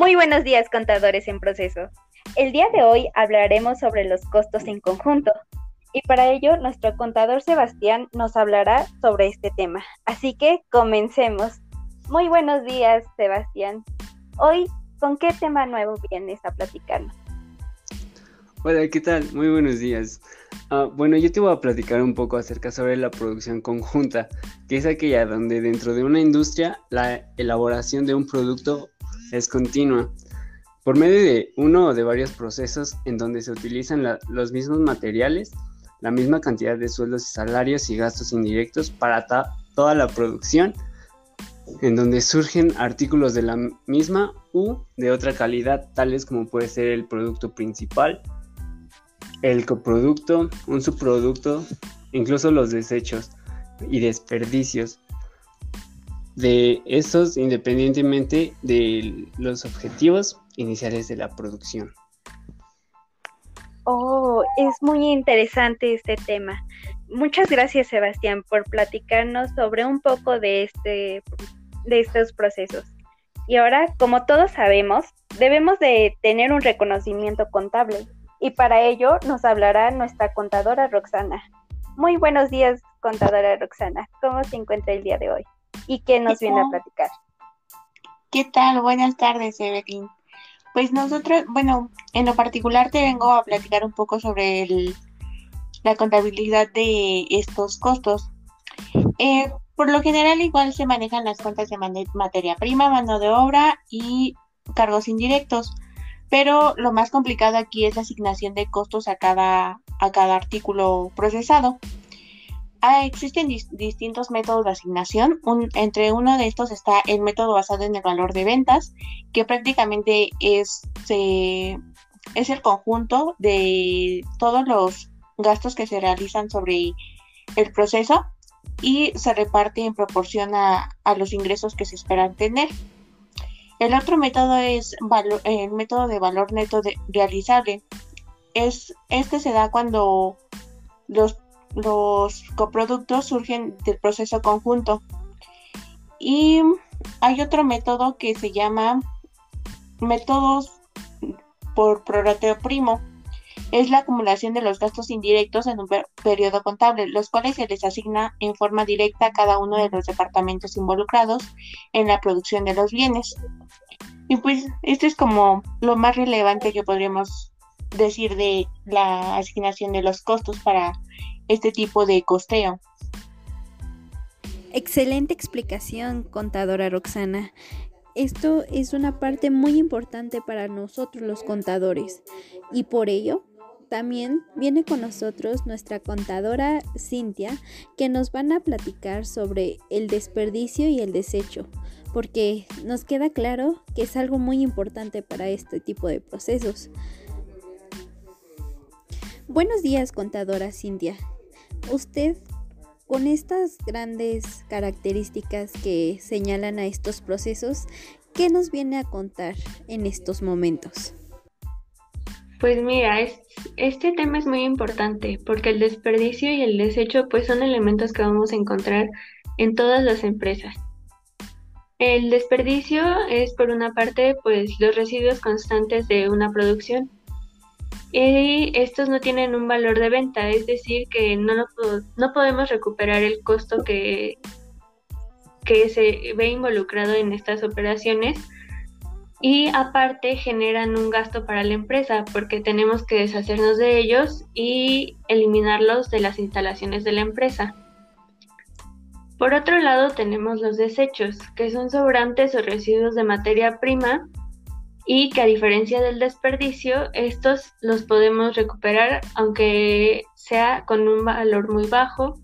Muy buenos días, contadores en proceso. El día de hoy hablaremos sobre los costos en conjunto. Y para ello, nuestro contador Sebastián nos hablará sobre este tema. Así que comencemos. Muy buenos días, Sebastián. Hoy, ¿con qué tema nuevo vienes a platicarnos? Hola, ¿qué tal? Muy buenos días. Ah, bueno, yo te voy a platicar un poco acerca sobre la producción conjunta, que es aquella donde dentro de una industria la elaboración de un producto es continua, por medio de uno o de varios procesos en donde se utilizan los mismos materiales, la misma cantidad de sueldos y salarios y gastos indirectos para toda la producción, en donde surgen artículos de la misma u de otra calidad, tales como puede ser el producto principal, el coproducto, un subproducto, incluso los desechos y desperdicios de estos independientemente de los objetivos iniciales de la producción. Oh, es muy interesante este tema. Muchas gracias Sebastián por platicarnos sobre un poco de este de estos procesos. Y ahora, como todos sabemos, debemos de tener un reconocimiento contable y para ello nos hablará nuestra contadora Roxana. Muy buenos días, contadora Roxana. ¿Cómo se encuentra el día de hoy? ¿Y qué nos viene a platicar? ¿Qué tal? Buenas tardes, Evelyn. Pues nosotros, bueno, en lo particular te vengo a platicar un poco sobre el, la contabilidad de estos costos. Eh, por lo general igual se manejan las cuentas de materia prima, mano de obra y cargos indirectos. Pero lo más complicado aquí es la asignación de costos a cada, a cada artículo procesado. Ah, existen distintos métodos de asignación. entre uno de estos está el método basado en el valor de ventas, que prácticamente es, es el conjunto de todos los gastos que se realizan sobre el proceso y se reparte en proporción a, a los ingresos que se esperan tener. El otro método es el método de valor neto realizable. Es, este se da cuando los, los coproductos surgen del proceso conjunto. Y hay otro método que se llama métodos por prorrateo primo es la acumulación de los gastos indirectos en un periodo contable, los cuales se les asigna en forma directa a cada uno de los departamentos involucrados en la producción de los bienes. Y pues esto es como lo más relevante que podríamos decir de la asignación de los costos para este tipo de costeo. Excelente explicación, contadora Roxana. Esto es una parte muy importante para nosotros los contadores y por ello también viene con nosotros nuestra contadora Cintia, que nos van a platicar sobre el desperdicio y el desecho, porque nos queda claro que es algo muy importante para este tipo de procesos. Buenos días, contadora Cintia. Usted, con estas grandes características que señalan a estos procesos, ¿qué nos viene a contar en estos momentos? Pues mira, este tema es muy importante porque el desperdicio y el desecho pues son elementos que vamos a encontrar en todas las empresas. El desperdicio es por una parte pues los residuos constantes de una producción y estos no tienen un valor de venta, es decir que no, no podemos recuperar el costo que, que se ve involucrado en estas operaciones y aparte generan un gasto para la empresa porque tenemos que deshacernos de ellos y eliminarlos de las instalaciones de la empresa. Por otro lado tenemos los desechos, que son sobrantes o residuos de materia prima y que a diferencia del desperdicio, estos los podemos recuperar aunque sea con un valor muy bajo,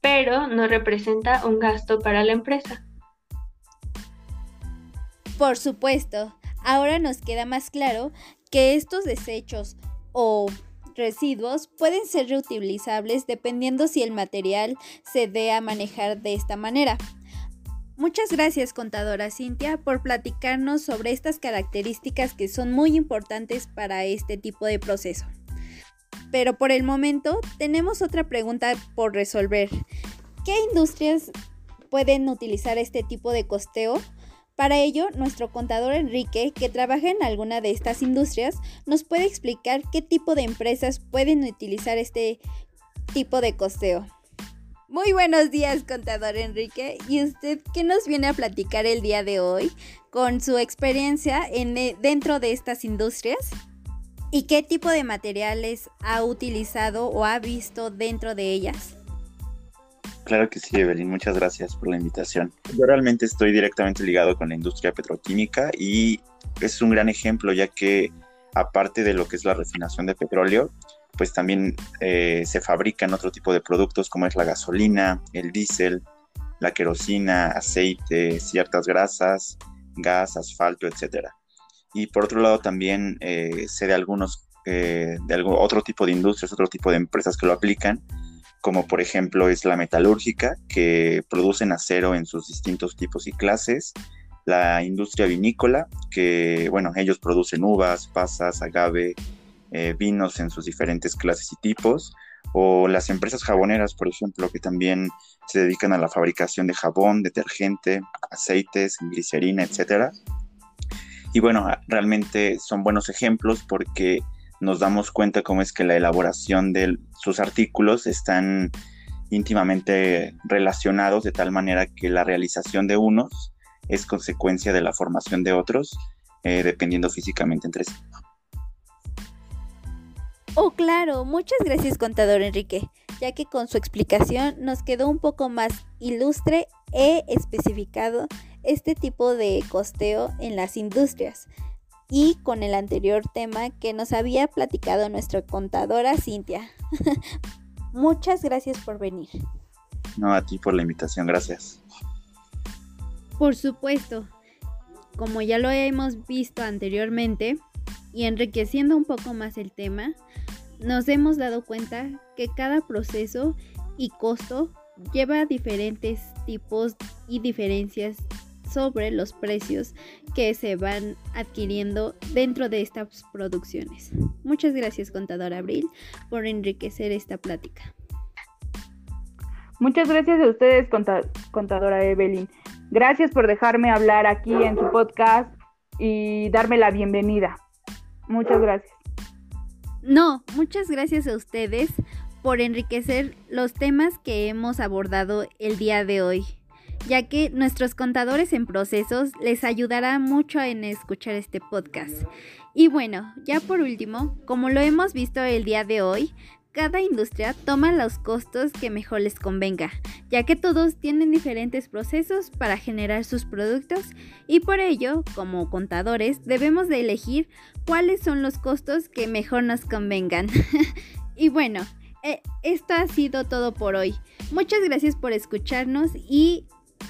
pero no representa un gasto para la empresa. Por supuesto, ahora nos queda más claro que estos desechos o residuos pueden ser reutilizables dependiendo si el material se dé a manejar de esta manera. Muchas gracias contadora Cintia por platicarnos sobre estas características que son muy importantes para este tipo de proceso. Pero por el momento tenemos otra pregunta por resolver. ¿Qué industrias pueden utilizar este tipo de costeo? Para ello, nuestro contador Enrique, que trabaja en alguna de estas industrias, nos puede explicar qué tipo de empresas pueden utilizar este tipo de costeo. Muy buenos días, contador Enrique. ¿Y usted qué nos viene a platicar el día de hoy con su experiencia en, eh, dentro de estas industrias? ¿Y qué tipo de materiales ha utilizado o ha visto dentro de ellas? Claro que sí, Evelyn, muchas gracias por la invitación. Yo realmente estoy directamente ligado con la industria petroquímica y es un gran ejemplo ya que aparte de lo que es la refinación de petróleo, pues también eh, se fabrican otro tipo de productos como es la gasolina, el diésel, la querosina, aceite, ciertas grasas, gas, asfalto, etcétera. Y por otro lado también eh, sé de algunos, eh, de algún, otro tipo de industrias, otro tipo de empresas que lo aplican, como por ejemplo es la metalúrgica, que producen acero en sus distintos tipos y clases, la industria vinícola, que bueno, ellos producen uvas, pasas, agave, eh, vinos en sus diferentes clases y tipos, o las empresas jaboneras, por ejemplo, que también se dedican a la fabricación de jabón, detergente, aceites, glicerina, etcétera. Y bueno, realmente son buenos ejemplos porque nos damos cuenta cómo es que la elaboración de sus artículos están íntimamente relacionados de tal manera que la realización de unos es consecuencia de la formación de otros, eh, dependiendo físicamente entre sí. Oh, claro, muchas gracias contador Enrique, ya que con su explicación nos quedó un poco más ilustre e especificado este tipo de costeo en las industrias y con el anterior tema que nos había platicado nuestra contadora Cintia. muchas gracias por venir. No, a ti por la invitación, gracias. Por supuesto, como ya lo hemos visto anteriormente, y enriqueciendo un poco más el tema, nos hemos dado cuenta que cada proceso y costo lleva diferentes tipos y diferencias sobre los precios que se van adquiriendo dentro de estas producciones. Muchas gracias, contador Abril, por enriquecer esta plática. Muchas gracias a ustedes, contadora Evelyn. Gracias por dejarme hablar aquí en su podcast y darme la bienvenida. Muchas gracias. No, muchas gracias a ustedes por enriquecer los temas que hemos abordado el día de hoy, ya que nuestros contadores en procesos les ayudará mucho en escuchar este podcast. Y bueno, ya por último, como lo hemos visto el día de hoy, cada industria toma los costos que mejor les convenga, ya que todos tienen diferentes procesos para generar sus productos y por ello, como contadores, debemos de elegir cuáles son los costos que mejor nos convengan. y bueno, eh, esto ha sido todo por hoy. Muchas gracias por escucharnos y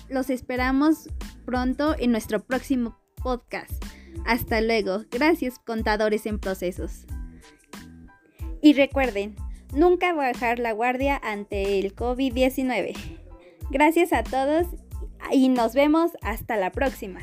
los esperamos pronto en nuestro próximo podcast. Hasta luego. Gracias contadores en procesos. Y recuerden, nunca bajar la guardia ante el COVID-19. Gracias a todos y nos vemos hasta la próxima.